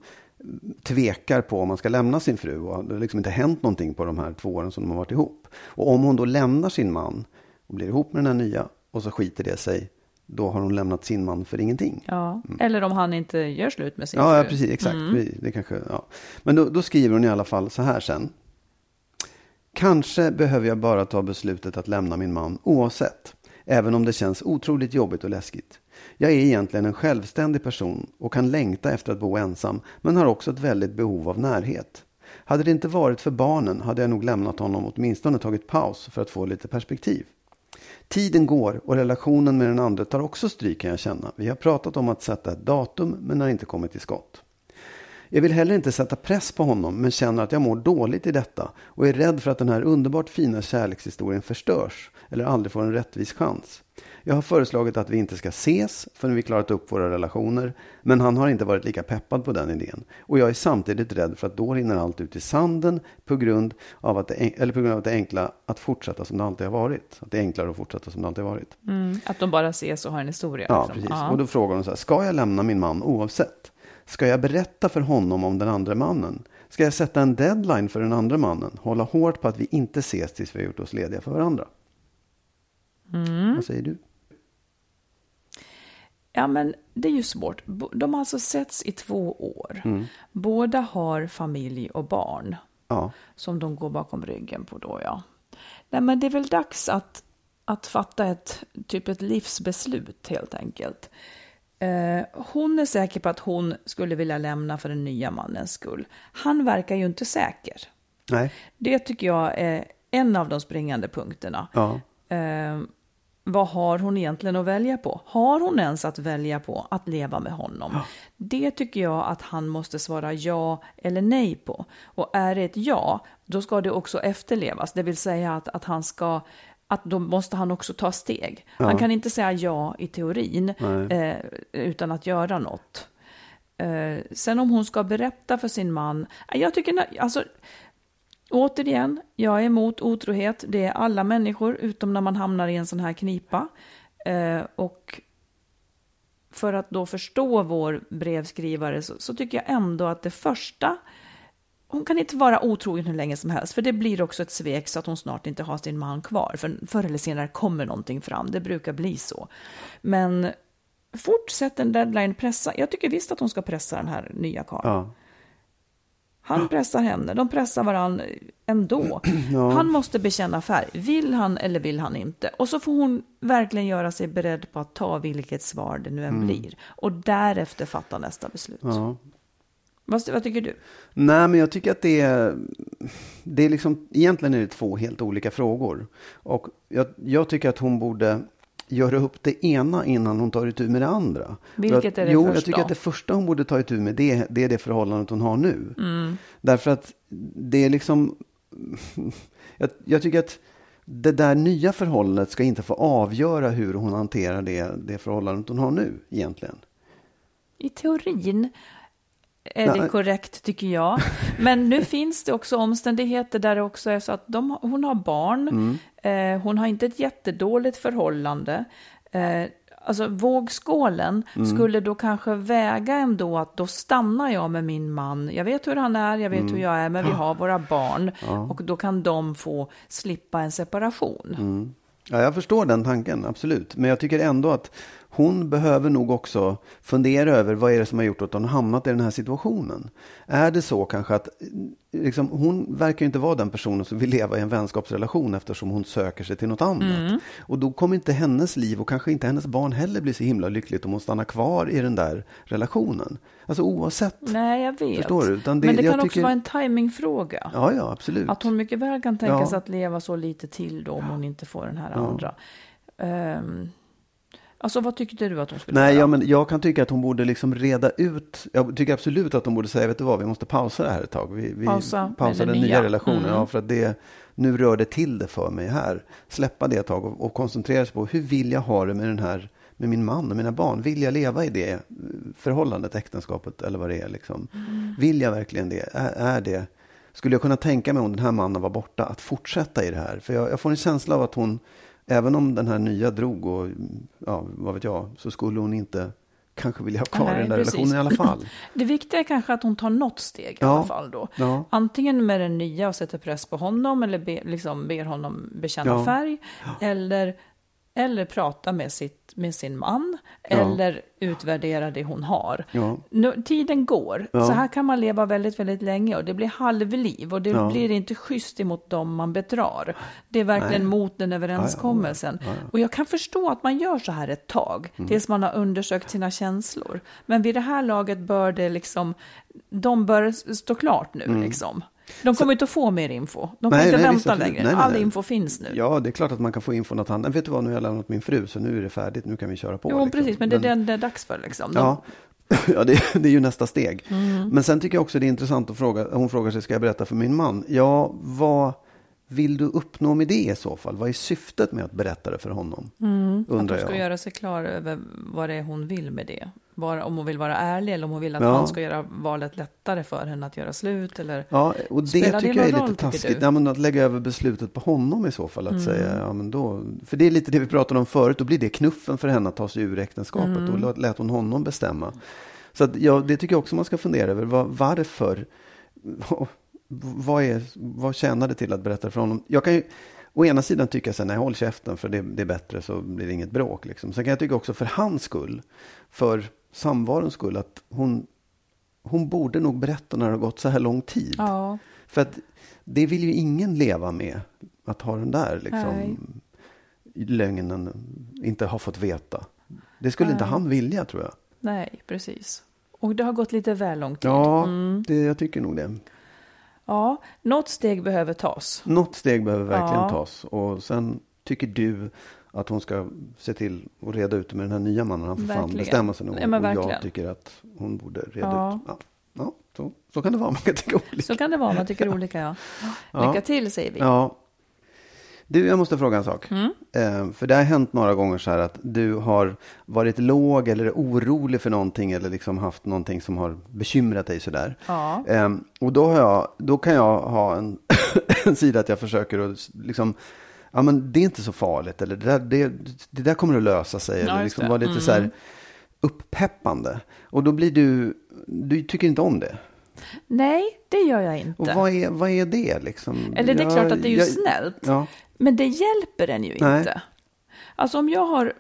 tvekar på om man ska lämna sin fru. Och det har liksom inte hänt någonting på de här två åren som de har varit ihop. Och om hon då lämnar sin man och blir ihop med den här nya och så skiter det sig, då har hon lämnat sin man för ingenting. Ja. Eller om han inte gör slut med sin Ja, ja fru. precis. Exakt. Det kanske, ja. Men då, då skriver hon i alla fall så här sen. Kanske behöver jag bara ta beslutet att lämna min man oavsett. Även om det känns otroligt jobbigt och läskigt. Jag är egentligen en självständig person och kan längta efter att bo ensam men har också ett väldigt behov av närhet. Hade det inte varit för barnen hade jag nog lämnat honom åtminstone tagit paus för att få lite perspektiv. Tiden går och relationen med den andra tar också stryk kan jag känna. Vi har pratat om att sätta ett datum men har inte kommit till skott. Jag vill heller inte sätta press på honom men känner att jag mår dåligt i detta och är rädd för att den här underbart fina kärlekshistorien förstörs eller aldrig får en rättvis chans. Jag har föreslagit att vi inte ska ses förrän vi klarat upp våra relationer men han har inte varit lika peppad på den idén. Och jag är samtidigt rädd för att då rinner allt ut i sanden på grund av att det, eller på grund av att det är enkla att fortsätta som det alltid har varit. Att det är enklare att fortsätta som det alltid har varit. Mm, att de bara ses och har en historia. Ja, liksom. precis. Ja. Och då frågar hon så här, ska jag lämna min man oavsett? Ska jag berätta för honom om den andra mannen? Ska jag sätta en deadline för den andra mannen? Hålla hårt på att vi inte ses tills vi har gjort oss lediga för varandra? Mm. Vad säger du? Ja, men det är ju svårt. De har alltså setts i två år. Mm. Båda har familj och barn Ja, som de går bakom ryggen på då, ja. Nej, men det är väl dags att, att fatta ett, typ ett livsbeslut helt enkelt. Eh, hon är säker på att hon skulle vilja lämna för den nya mannens skull. Han verkar ju inte säker. nej, Det tycker jag är en av de springande punkterna. ja, Eh, vad har hon egentligen att välja på? Har hon ens att välja på att leva med honom? Det tycker jag att han måste svara ja eller nej på. Och är det ett ja, då ska det också efterlevas. Det vill säga att, att han ska att då måste han också ta steg. Han kan inte säga ja i teorin eh, utan att göra något. Eh, sen om hon ska berätta för sin man, jag tycker, alltså Återigen, jag är emot otrohet. Det är alla människor, utom när man hamnar i en sån här knipa. Eh, och för att då förstå vår brevskrivare så, så tycker jag ändå att det första... Hon kan inte vara otrogen hur länge som helst, för det blir också ett svek så att hon snart inte har sin man kvar. För förr eller senare kommer någonting fram, det brukar bli så. Men fortsätt en deadline, pressa. Jag tycker visst att hon ska pressa den här nya karln. ja. Han pressar henne, de pressar varandra ändå. [CLEARS THROAT] Han måste bekänna färg. Vill han eller vill han inte? Och så får hon verkligen göra sig beredd på att ta vilket svar det nu än blir. Och därefter fatta nästa beslut. ja. Vad, vad tycker du? Nej, men jag tycker att det är, det är liksom, egentligen är det två helt olika frågor. Och jag, jag tycker att hon borde göra upp det ena innan hon tar itu med det andra. Vilket jag, är det jo, första? jag tycker att det första hon borde ta itu med det, det är det förhållandet hon har nu. Mm. Därför att det är liksom... [LAUGHS] jag, jag tycker att det där nya förhållandet ska inte få avgöra hur hon hanterar det, det förhållandet hon har nu egentligen. I teorin är Nej. det korrekt tycker jag. Men nu [LAUGHS] finns det också omständigheter där det också är så att de, hon har barn. Mm. Eh, hon har inte ett jättedåligt förhållande. Eh, alltså vågskålen Mm. skulle då kanske väga ändå att då stannar jag med min man. Jag vet hur han är, jag vet Mm. hur jag är, men vi har våra barn. Och då kan de få slippa en separation. Mm. Ja, jag förstår den tanken, absolut. Men jag tycker ändå att hon behöver nog också fundera över vad är det som har gjort att hon hamnat i den här situationen. Är det så kanske att liksom, hon verkar inte vara den personen som vill leva i en vänskapsrelation eftersom hon söker sig till något annat. Och då kommer inte hennes liv och kanske inte hennes barn heller bli så himla lyckligt om hon stannar kvar i den där relationen. Alltså oavsett. Nej, jag vet. Förstår du? Det- men det kan också tycker- vara en timingfråga. Ja, ja, absolut. Att hon mycket väl kan tänka Ja. sig att leva så lite till då om hon inte får den här andra. Um, alltså vad tyckte du att hon skulle Nej, göra? ja, men jag kan tycka att hon borde liksom reda ut. Jag tycker absolut att hon borde säga, vet du vad, vi måste pausa det här ett tag. Vi, vi Pausa det den nya. nya relationen. Mm. Ja, för att det, nu rör det till det för mig här. Släppa det ett tag och, och koncentrera sig på hur vill jag ha det med den här med min man och mina barn. Vill jag leva i det förhållandet, äktenskapet eller vad det är? Liksom? Mm. Vill jag verkligen det? Är, är det? Skulle jag kunna tänka mig om den här mannen var borta att fortsätta i det här? För jag, jag får en känsla av att hon, även om den här nya drog och ja, vad vet jag, så skulle hon inte kanske vilja ha kvar Nej, den där precis. relationen i alla fall. [CLEARS THROAT] Det viktiga är kanske att hon tar något steg i Ja. alla fall då. Ja. Antingen med den nya och sätter press på honom eller be, liksom ber honom bekänna Ja. färg. Eller, eller prata med, sitt, med sin man. Ja. Eller utvärdera det hon har. Ja. Nu, tiden går. Ja. Så här kan man leva väldigt, väldigt länge och det blir halvliv och det blir inte schysst emot dem man bedrar. Det är verkligen Nej. mot den överenskommelsen. Och jag kan förstå att man gör så här ett tag, Mm. tills man har undersökt sina känslor. Men vid det här laget bör det liksom, de bör stå klart nu liksom. De kommer inte att få mer info. De kan Mm. Nej, inte nej, visst, vänta absolut. längre. Nej, All info finns nu. Ja, det är klart att man kan få infon att han, "Men vet du vad, nu har jag lämnat min fru så nu är det färdigt, nu kan vi köra på. jo, liksom. precis, men det är den det är dags för liksom. De, Ja, [LAUGHS] ja det, det är ju nästa steg. Mm. Men sen tycker jag också det är intressant att fråga, hon frågar sig, ska jag berätta för min man? Ja, vad vill du uppnå med det i så fall? Vad är syftet med att berätta det för honom? Mm. Att Undrar hon ska jag. göra sig klar över vad det är hon vill med det. Bara, om hon vill vara ärlig eller om hon vill att Ja. han ska göra valet lättare för henne att göra slut. Eller... Ja, och det Spelar det tycker jag är lite roll, tycker taskigt. Ja, men att lägga över beslutet på honom i så fall. Att Mm. säga, ja, men då, för det är lite det vi pratade om förut. Då blir det knuffen för henne att ta sig ur äktenskapet. Mm. Då lät hon honom bestämma. Så att, ja, det tycker jag också man ska fundera över. Var, varför? [LAUGHS] Vad, är, vad tjänar det till att berätta för honom? Jag kan ju å ena sidan tycka så här, nej håll käften för det, det är bättre så blir det inget bråk. Liksom. Sen kan jag tycka också för hans skull, för samvarons skull, att hon, hon borde nog berätta när det har gått så här lång tid. Ja, För att det vill ju ingen leva med, att ha den där Nej. liksom, lögnen, inte ha fått veta. Det skulle inte Nej. han vilja tror jag. nej, precis. Och det har gått lite väl lång tid. Ja, Mm. det, jag tycker nog det. Ja, något steg behöver tas. Något steg behöver verkligen Ja. tas. Och sen tycker du att hon ska se till att reda ut det med den här nya mannen. Han får fan Verkligen. bestämma sig någon Ja, Och jag tycker att hon borde reda Ja. ut. Ja, ja så, så kan det vara. Man kan tycka olika. Så kan det vara, man tycker olika. Ja. Lycka till säger vi. Ja. Du, jag måste fråga en sak. Mm. Eh, för det har hänt några gånger så här att du har varit låg eller orolig för någonting eller liksom haft någonting som har bekymrat dig sådär. Ja. Eh, och då, har jag, då kan jag ha en, [COUGHS] en sida att jag försöker att liksom, ja men det är inte så farligt eller det där, det, det där kommer att lösa sig. Ja, eller just liksom vara lite Mm. så här upppeppande. Och då blir du, du tycker inte om det. Nej, det gör jag inte. Och vad är, vad är det liksom? Eller det är Jag- klart att det är ju jag- snällt. Ja. Men det hjälper en ju Nej. inte. Alltså om jag har,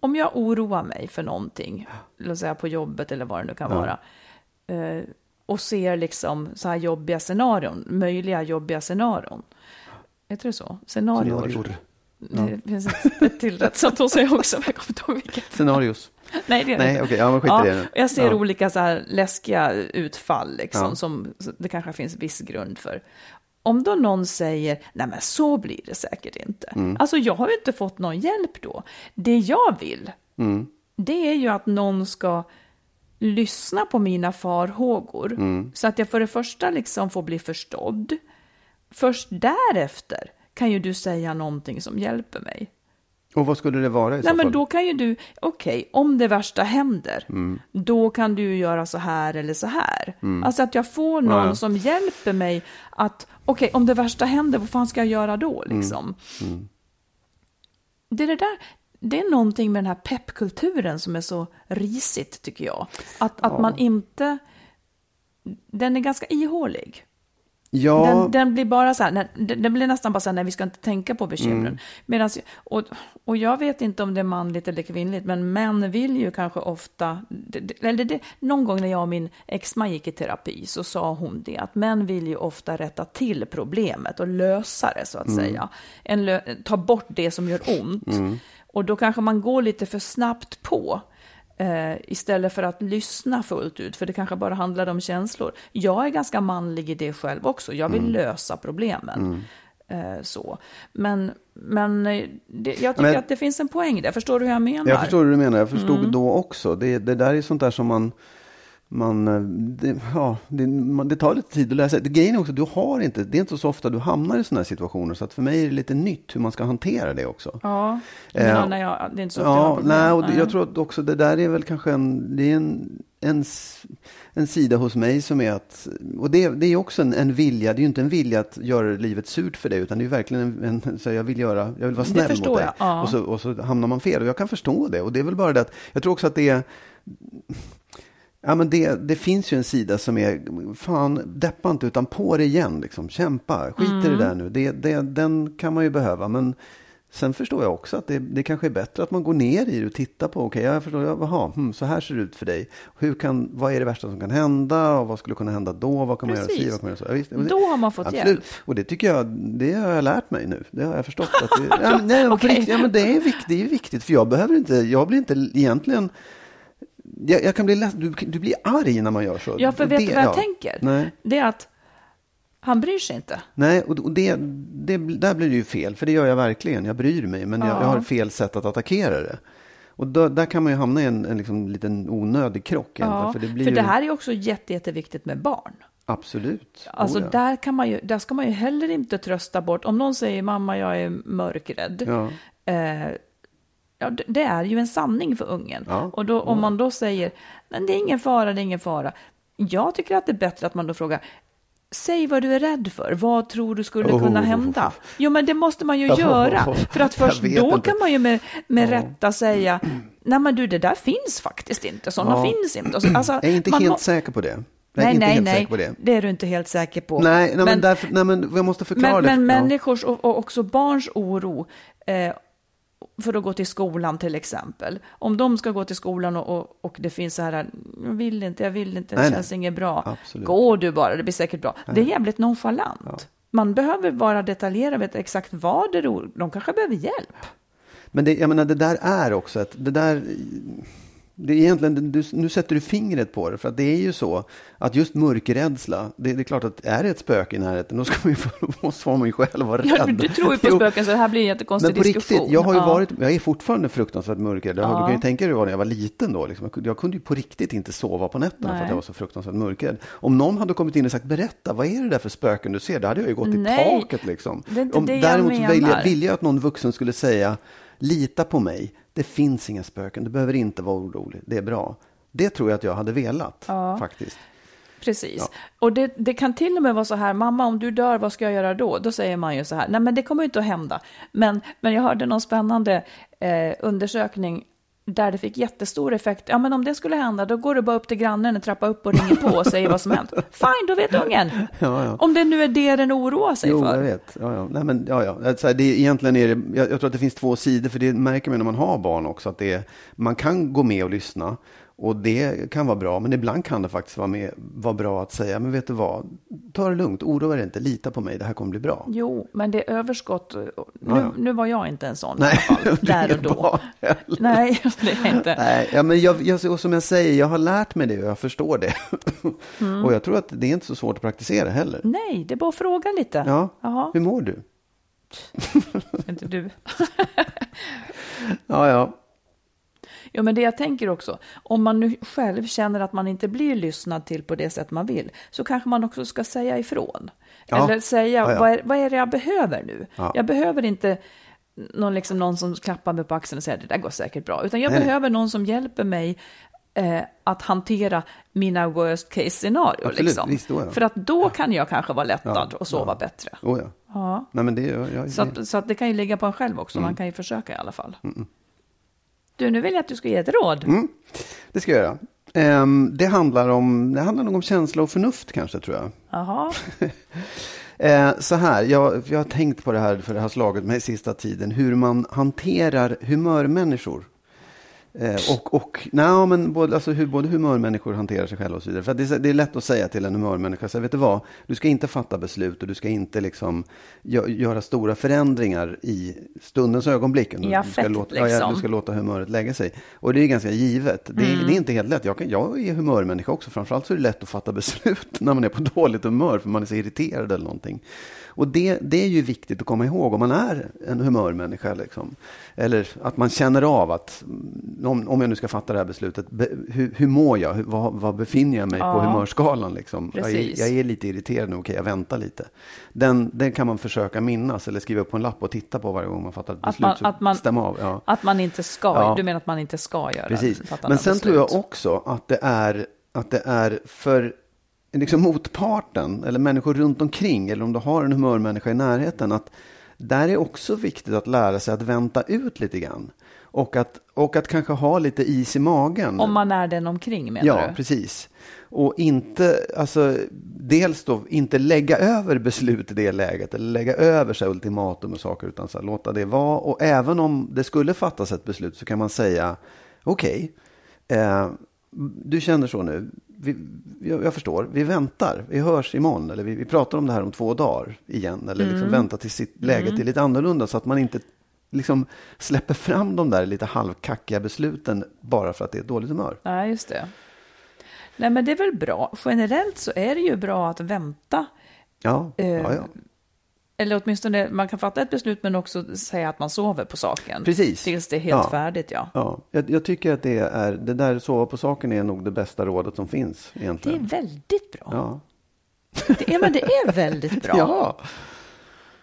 om jag oroar mig för någonting, låt säga på jobbet eller vad det nu kan Ja. vara, eh, och ser liksom så här jobbiga scenarion, möjliga jobbiga scenarion. Heter det så? Scenarior. Scenarior. Det finns ett, ett till rätt sätt att säga också, men jag kommer inte ihåg vilket. Scenarios. Nej, det är det Nej, inte. okej, ja, men skit i Ja, det nu. och jag ser Ja. olika så här läskiga utfall liksom, Ja. som det kanske finns viss grund för. om då någon säger, nej men så blir det säkert inte. Mm. Alltså jag har ju inte fått någon hjälp då. Det jag vill, Mm. det är ju att någon ska lyssna på mina farhågor. Mm. Så att jag för det första liksom får bli förstådd. Först därefter kan ju du säga någonting som hjälper mig. Och vad skulle det vara i så Nej, men fall? då kan ju du, okej, om det värsta händer, Mm. då kan du göra så här eller så här. Alltså att jag får någon Ja, ja. som hjälper mig att, okej, om det värsta händer, vad fan ska jag göra då Mm. liksom? Det är det där, det är någonting med den här peppkulturen som är så risigt tycker jag. Att, att man inte, den är ganska ihålig. Ja, Den, den blir bara så här, den den blir nästan bara så här, nej vi ska inte tänka på bekymren. Mm. Medans, och, och jag vet inte om det är manligt eller kvinnligt, men män vill ju kanske ofta, eller det, någon gång när jag och min exman gick i terapi så sa hon det, att män vill ju ofta rätta till problemet och lösa det så att Mm. säga. En ta bort det som gör ont. Mm. Och då kanske man går lite för snabbt på. Eh, istället för att lyssna fullt ut, för det kanske bara handlar om känslor. Jag är ganska manlig i det själv också. Jag Mm. vill lösa problemen. Eh, så. Men, men eh, det, jag tycker Men- att det finns en poäng där. Förstår du hur jag menar? jag förstår hur du menar. Jag förstod Mm. då också. Det, det där är sånt där som man... man eh, det, ja, det, man, det tar lite tid att läsa. Det, grejen är också du har inte, det är inte så ofta du hamnar i sådana här situationer. Så att för mig är det lite nytt hur man ska hantera det också. Ja, Eh, när jag, det är inte så ofta jag har Ja, problem. nej, och det, Nej. jag tror att också det där är väl kanske en, det är en, en, en sida hos mig som är att, och det, det är också en, en vilja, det är ju inte en vilja att göra livet surt för dig, utan det är verkligen en, en så jag vill göra, jag vill vara snäll mot dig. ja. Och, så, och så hamnar man fel, och jag kan förstå det, och det är väl bara det att, jag tror också att det är, Ja, men det, det finns ju en sida som är, fan, deppa inte utan på det igen. Liksom. Kämpa, skit i det Mm. där nu. Det, det, den kan man ju behöva. Men sen förstår jag också att det, det kanske är bättre att man går ner i det och tittar på, okej, jag förstår, jaha, hmm, så här ser det ut för dig. Hur kan, vad är det värsta som kan hända och vad skulle kunna hända då? Vad kan man göra Precis. si, vad kan man göra så? Ja, Då har man fått Absolut. hjälp. Och det tycker jag, det har jag lärt mig nu. Det har jag förstått. Att det, [LAUGHS] ja, nej, riktigt, ja, men det är viktigt, det är viktigt, för jag behöver inte, jag blir inte egentligen jag, jag kan bli leds, du, du blir arg när man gör så. Ja, för vet det- du vad jag ja. tänker? Nej, Det är att han bryr sig inte. nej och, det, det, där blir det ju fel, för det gör jag verkligen. Jag bryr mig, men jag, Ja. jag har fel sätt att attackera det. Och då, där kan man ju hamna i en, en liksom, liten onödig krock. Ja, för för det det, blir ju, här är också jätte, jätteviktigt med barn. Absolut. Alltså Oh, ja. där, kan man ju, där ska man ju heller inte trösta bort. Om någon säger mamma jag är mörkrädd. Ja. Eh, ja, det- är ju en sanning för ungen. Ja. Och då, om man då säger men det är ingen fara, det är ingen fara. Jag tycker att det är bättre att man då frågar Säg vad du är rädd för. Vad tror du skulle Oh. kunna hända? Jo, men det måste man ju [LAUGHS] Oh. göra. För att först då inte. kan man ju med, med rätta säga Nej, men du, det där finns faktiskt inte. Sådana finns inte. Och så- Alltså, Jag är inte helt må- säker på det. Jag Nej, nej, nej. det. Det är du inte helt säker på. Nej, nej, men, därför, nej, men jag måste förklara men, det. men människors och, och också barns oro eh, för att gå till skolan till exempel. Om de ska gå till skolan och, och, och det finns så här, jag vill inte, jag vill inte, det Nej, känns nej. inget bra. Absolut. Gå du bara, det blir säkert bra. Det är jävligt nonchalant. Man behöver vara detaljerad, veta exakt vad det är. De kanske behöver hjälp. Men det, jag menar, det där är också ett, det där, det är egentligen, du, nu sätter du fingret på det, för att det är ju så att just mörkrädsla, det, det är klart att är det ett spöke i närheten, då ska man [LAUGHS] ju, då måste man ju själv vara rädd. Ja, du, tror ju på spöken så det här blir en jättekonstig Men på diskussion. riktigt, jag har ju Ja. varit, jag är fortfarande fruktansvärt mörkrädd. Ja. Du kan ju tänka dig vad när jag var liten då. Liksom. Jag kunde- ju på riktigt inte sova på nätterna för Nej. att jag var så fruktansvärt mörkrädd. Om någon hade kommit in och sagt berätta, vad är det där för spöken du ser? Då hade jag ju gått Nej, i taket liksom. det är inte Om, det jag däremot så vill jag, vill jag att någon vuxen skulle säga, lita på mig, det finns inga spöken, du behöver inte vara orolig, det är bra. Det tror jag att jag hade velat Ja. faktiskt. Precis. Ja. Och det, det kan till och med vara så här, mamma om du dör, vad ska jag göra då? Då säger man ju så här, nej men det kommer inte att hända. Men, men jag hörde någon spännande eh, undersökning där det fick jättestor effekt. Ja, men om det skulle hända, då går du bara upp till grannen, en trappa upp och ringer på och säger vad som hänt. [LAUGHS] Fine, då vet ungen. Ja, ja. Om det nu är det den oroar sig Jo, för. jag vet. Ja, ja. Nej, men, ja, ja. Så här, det, egentligen är det, jag, jag tror att det finns två sidor, för det märker man när man har barn också, att det är, man kan gå med och lyssna. Och det kan vara bra, men ibland kan det faktiskt vara, med, vara bra att säga, men vet du vad, ta det lugnt, oroa dig inte, lita på mig, det här kommer bli bra. Jo, men det är överskott. Nu, ja. nu var jag inte en sån Nej, i alla fall, [LAUGHS] där och då. Nej, [LAUGHS] det är inte. Nej, ja, men jag, jag, och som jag säger, jag har lärt mig det och jag förstår det. [LAUGHS] Mm. och jag tror att det är inte så svårt att praktisera heller. Nej, det är bara att fråga lite. Ja, Jaha, hur mår du? inte du. Ja, ja. Jo, men det jag tänker också, om man nu själv känner att man inte blir lyssnad till på det sätt man vill, så kanske man också ska säga ifrån. Ja. Eller säga, Ja, ja. Vad, är, vad är det jag behöver nu? Ja. Jag behöver inte någon, liksom, någon som klappar mig på axeln och säger, det där går säkert bra, utan jag Nej. behöver någon som hjälper mig eh, att hantera mina worst case scenario. Absolut, Liksom. visst, då. För att då kan jag kanske vara lättad och sova bättre. Oh, ja. Nej, men det, jag, jag, Så, att, så att det kan ju ligga på en själv också, man kan ju försöka i alla fall. Du, nu vill jag att du ska ge ett råd. Mm. Det ska jag göra. Ehm, det, handlar om, det handlar nog om känsla och förnuft kanske, tror jag. Jaha, [LAUGHS] Eh, så här, jag, jag har tänkt på det här, för det har slagit mig sista tiden, hur man hanterar humörmänniskor. Eh, och, och nej, men både, alltså hur både humörmänniskor hanterar sig själva och så vidare. För det, är, det är lätt att säga till en humörmänniska, så här, vet du vad, du ska inte fatta beslut och du ska inte liksom gö- göra stora förändringar i stundens ögonblick. Du, I du, ska låta, ja, ja, liksom. du ska låta humöret lägga sig. Och det är ganska givet. Det, är- det är inte helt lätt. Jag, kan, jag är humörmänniska också. Framförallt så är det lätt att fatta beslut [LAUGHS] när man är på dåligt humör för man är så irriterad eller någonting. Och det, det är ju viktigt att komma ihåg om man är en humörmänniska. Liksom. Eller att man känner av att, mm, om, om jag nu ska fatta det här beslutet, be, hur, hur mår jag? Hur, vad, vad befinner jag mig på Ja. humörskalan? Liksom? Jag, är, Precis. jag är lite irriterad nu, okej jag väntar lite. Den, den kan man försöka minnas eller skriva upp på en lapp och titta på varje gång man fattar ett Att beslut. man- att man- stämma av. Ja. att man inte ska, Ja. du menar att man inte ska göra Precis. fatta Men sen beslut. tror jag också att det är, att det är för liksom motparten eller människor runt omkring eller om du har en humörmänniska i närheten att där är också viktigt att lära sig att vänta ut lite grann. Och att, och att kanske ha lite is i magen. Om man är den omkring menar Ja, du? precis. Och inte, alltså, dels då inte lägga över beslut i det läget eller lägga över sig ultimatum och saker utan så här, låta det vara. Och även om det skulle fattas ett beslut så kan man säga okej, eh, du känner så nu. Vi, jag, jag förstår, vi väntar, vi hörs imorgon eller vi, vi pratar om det här om två dagar igen. Eller liksom vänta till sitt läget är lite annorlunda så att man inte liksom släpper fram de där lite halvkackiga besluten bara för att det är ett dåligt humör. Nej, just det. Nej, men det är väl bra. Generellt så är det ju bra att vänta. Ja, Eh, ja, ja. Eller åtminstone, man kan fatta ett beslut men också säga att man sover på saken. Precis. Tills det är helt Ja. färdigt, ja. ja. Jag, jag tycker att det är, det där sova på saken är nog det bästa rådet som finns Det är egentligen. väldigt bra. Ja. Det är, men det är väldigt bra. [LAUGHS] Ja.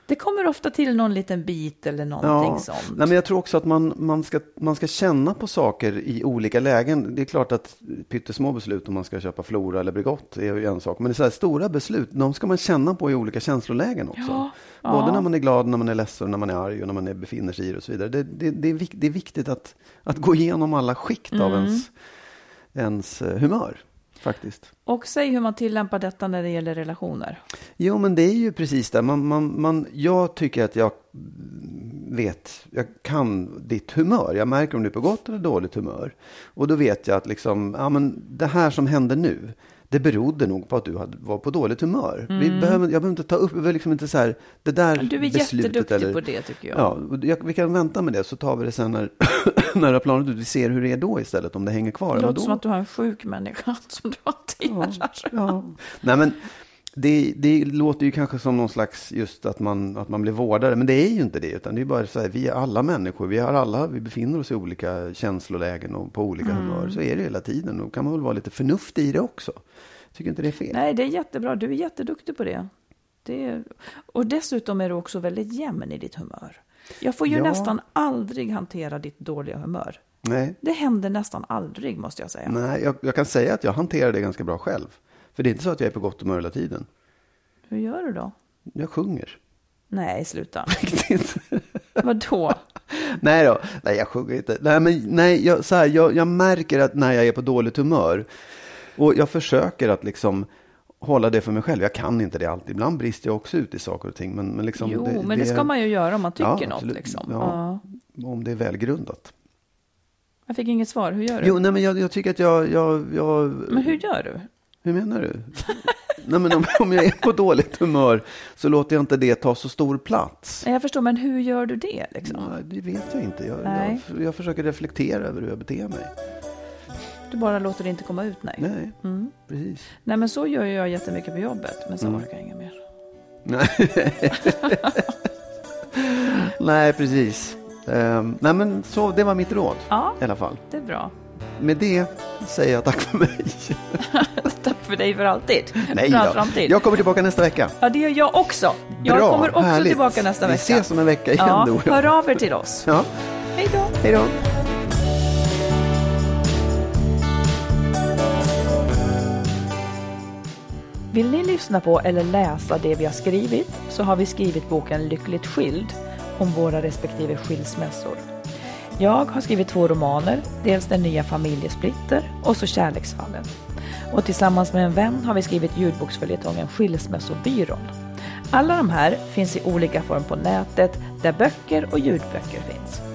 Det kommer ofta till någon liten bit eller någonting Ja. sånt. Nej, men jag tror också att man, man, ska, man ska känna på saker i olika lägen. Det är klart att pyttesmå beslut om man ska köpa Flora eller Bregott är ju en sak. Men det är så här stora beslut, de ska man känna på i olika känslolägen också. Ja, Både ja. när man är glad, när man är ledsen, när man är arg och när man är, befinner sig i det och så vidare. Det, det, det, är, vik, det är viktigt att, att gå igenom alla skikt av Mm. ens, ens eh, humör. Faktiskt. Och säg hur man tillämpar detta när det gäller relationer. Jo, men det är ju precis det. Man, man, man, jag tycker att jag vet, jag kan ditt humör. Jag märker om du är på gott eller dåligt humör. Och då vet jag att liksom, ja, men det här som händer nu, det berodde nog på att du var på dåligt humör. Vi behöver, jag behöver inte ta upp, vi liksom inte så här, det där Du är beslutet. jätteduktig eller, på det tycker jag. Ja, jag, vi kan vänta med det så tar vi det sen när, [COUGHS] när det har planat ut. Vi ser hur det är då istället, om det hänger kvar. Det Ja, låter som att du har en sjuk människa [LAUGHS] som du hanterar. Ja. Nej, men det, det låter ju kanske som någon slags just att man, att man blir vårdare, men det är ju inte det, utan det är bara så här, vi är alla människor, vi har alla, vi befinner oss i olika känslolägen och på olika Mm. humör, så är det hela tiden. Då kan man väl vara lite förnuftig i det också. Tycker inte det är fel. Nej, det är jättebra. Du är jätteduktig på det. det är... Och dessutom är du också väldigt jämn i ditt humör. Jag får ju Ja. nästan aldrig hantera ditt dåliga humör. Nej, Det händer nästan aldrig, måste jag säga. Nej jag, jag kan säga att jag hanterar det ganska bra själv. För det är inte så att jag är på gott humör hela tiden. Hur gör du då? Jag sjunger. Nej, sluta. [LAUGHS] Riktigt. Vadå? [LAUGHS] Nej då, nej jag sjunger inte. Nej, men, nej jag, så här, jag, jag märker att när jag är på dåligt humör och jag försöker att liksom hålla det för mig själv. Jag kan inte det alltid. Ibland brister jag också ut i saker och ting. Men, men liksom, jo, men det ska man ju göra om man tycker Ja, något. Liksom. Ja. Ja. om det är välgrundat. Jag fick inget svar. Hur gör du? Jo, nej, men jag, jag tycker att jag, jag, jag... Men hur gör du? Hur menar du? nej, men om, om jag är på dåligt humör så låter jag inte det ta så stor plats. Jag förstår, men hur gör du det? Liksom? Ja, det vet jag inte. Jag, jag, jag försöker reflektera över hur jag beter mig. Du bara låter det inte komma ut? Nej. Nej, Mm. precis. Nej, men så gör jag jättemycket på jobbet, men Mm. så orkar jag inget mer. Nej, [LAUGHS] nej precis. Ehm, nej, men så, det var mitt råd Ja, i alla fall. det är bra. Med det säger jag tack för mig. [LAUGHS] Tack för dig för alltid. Nej för all då. framtid. Jag kommer tillbaka nästa vecka. Ja, det gör jag också. Jag Bra, kommer också härligt. tillbaka nästa Vi vecka. ses om en vecka igen ja, jag. Hör av er till oss. Ja, Hej då. hej då. Vill ni lyssna på eller läsa det vi har skrivit så har vi skrivit boken Lyckligt skild om våra respektive skilsmässor. Jag har skrivit två romaner, dels Den nya familjesplitter och så Kärleksfallen. Och tillsammans med en vän har vi skrivit ljudboksföljetongen Skilsmässobyrån. Alla de här finns i olika form på nätet där böcker och ljudböcker finns.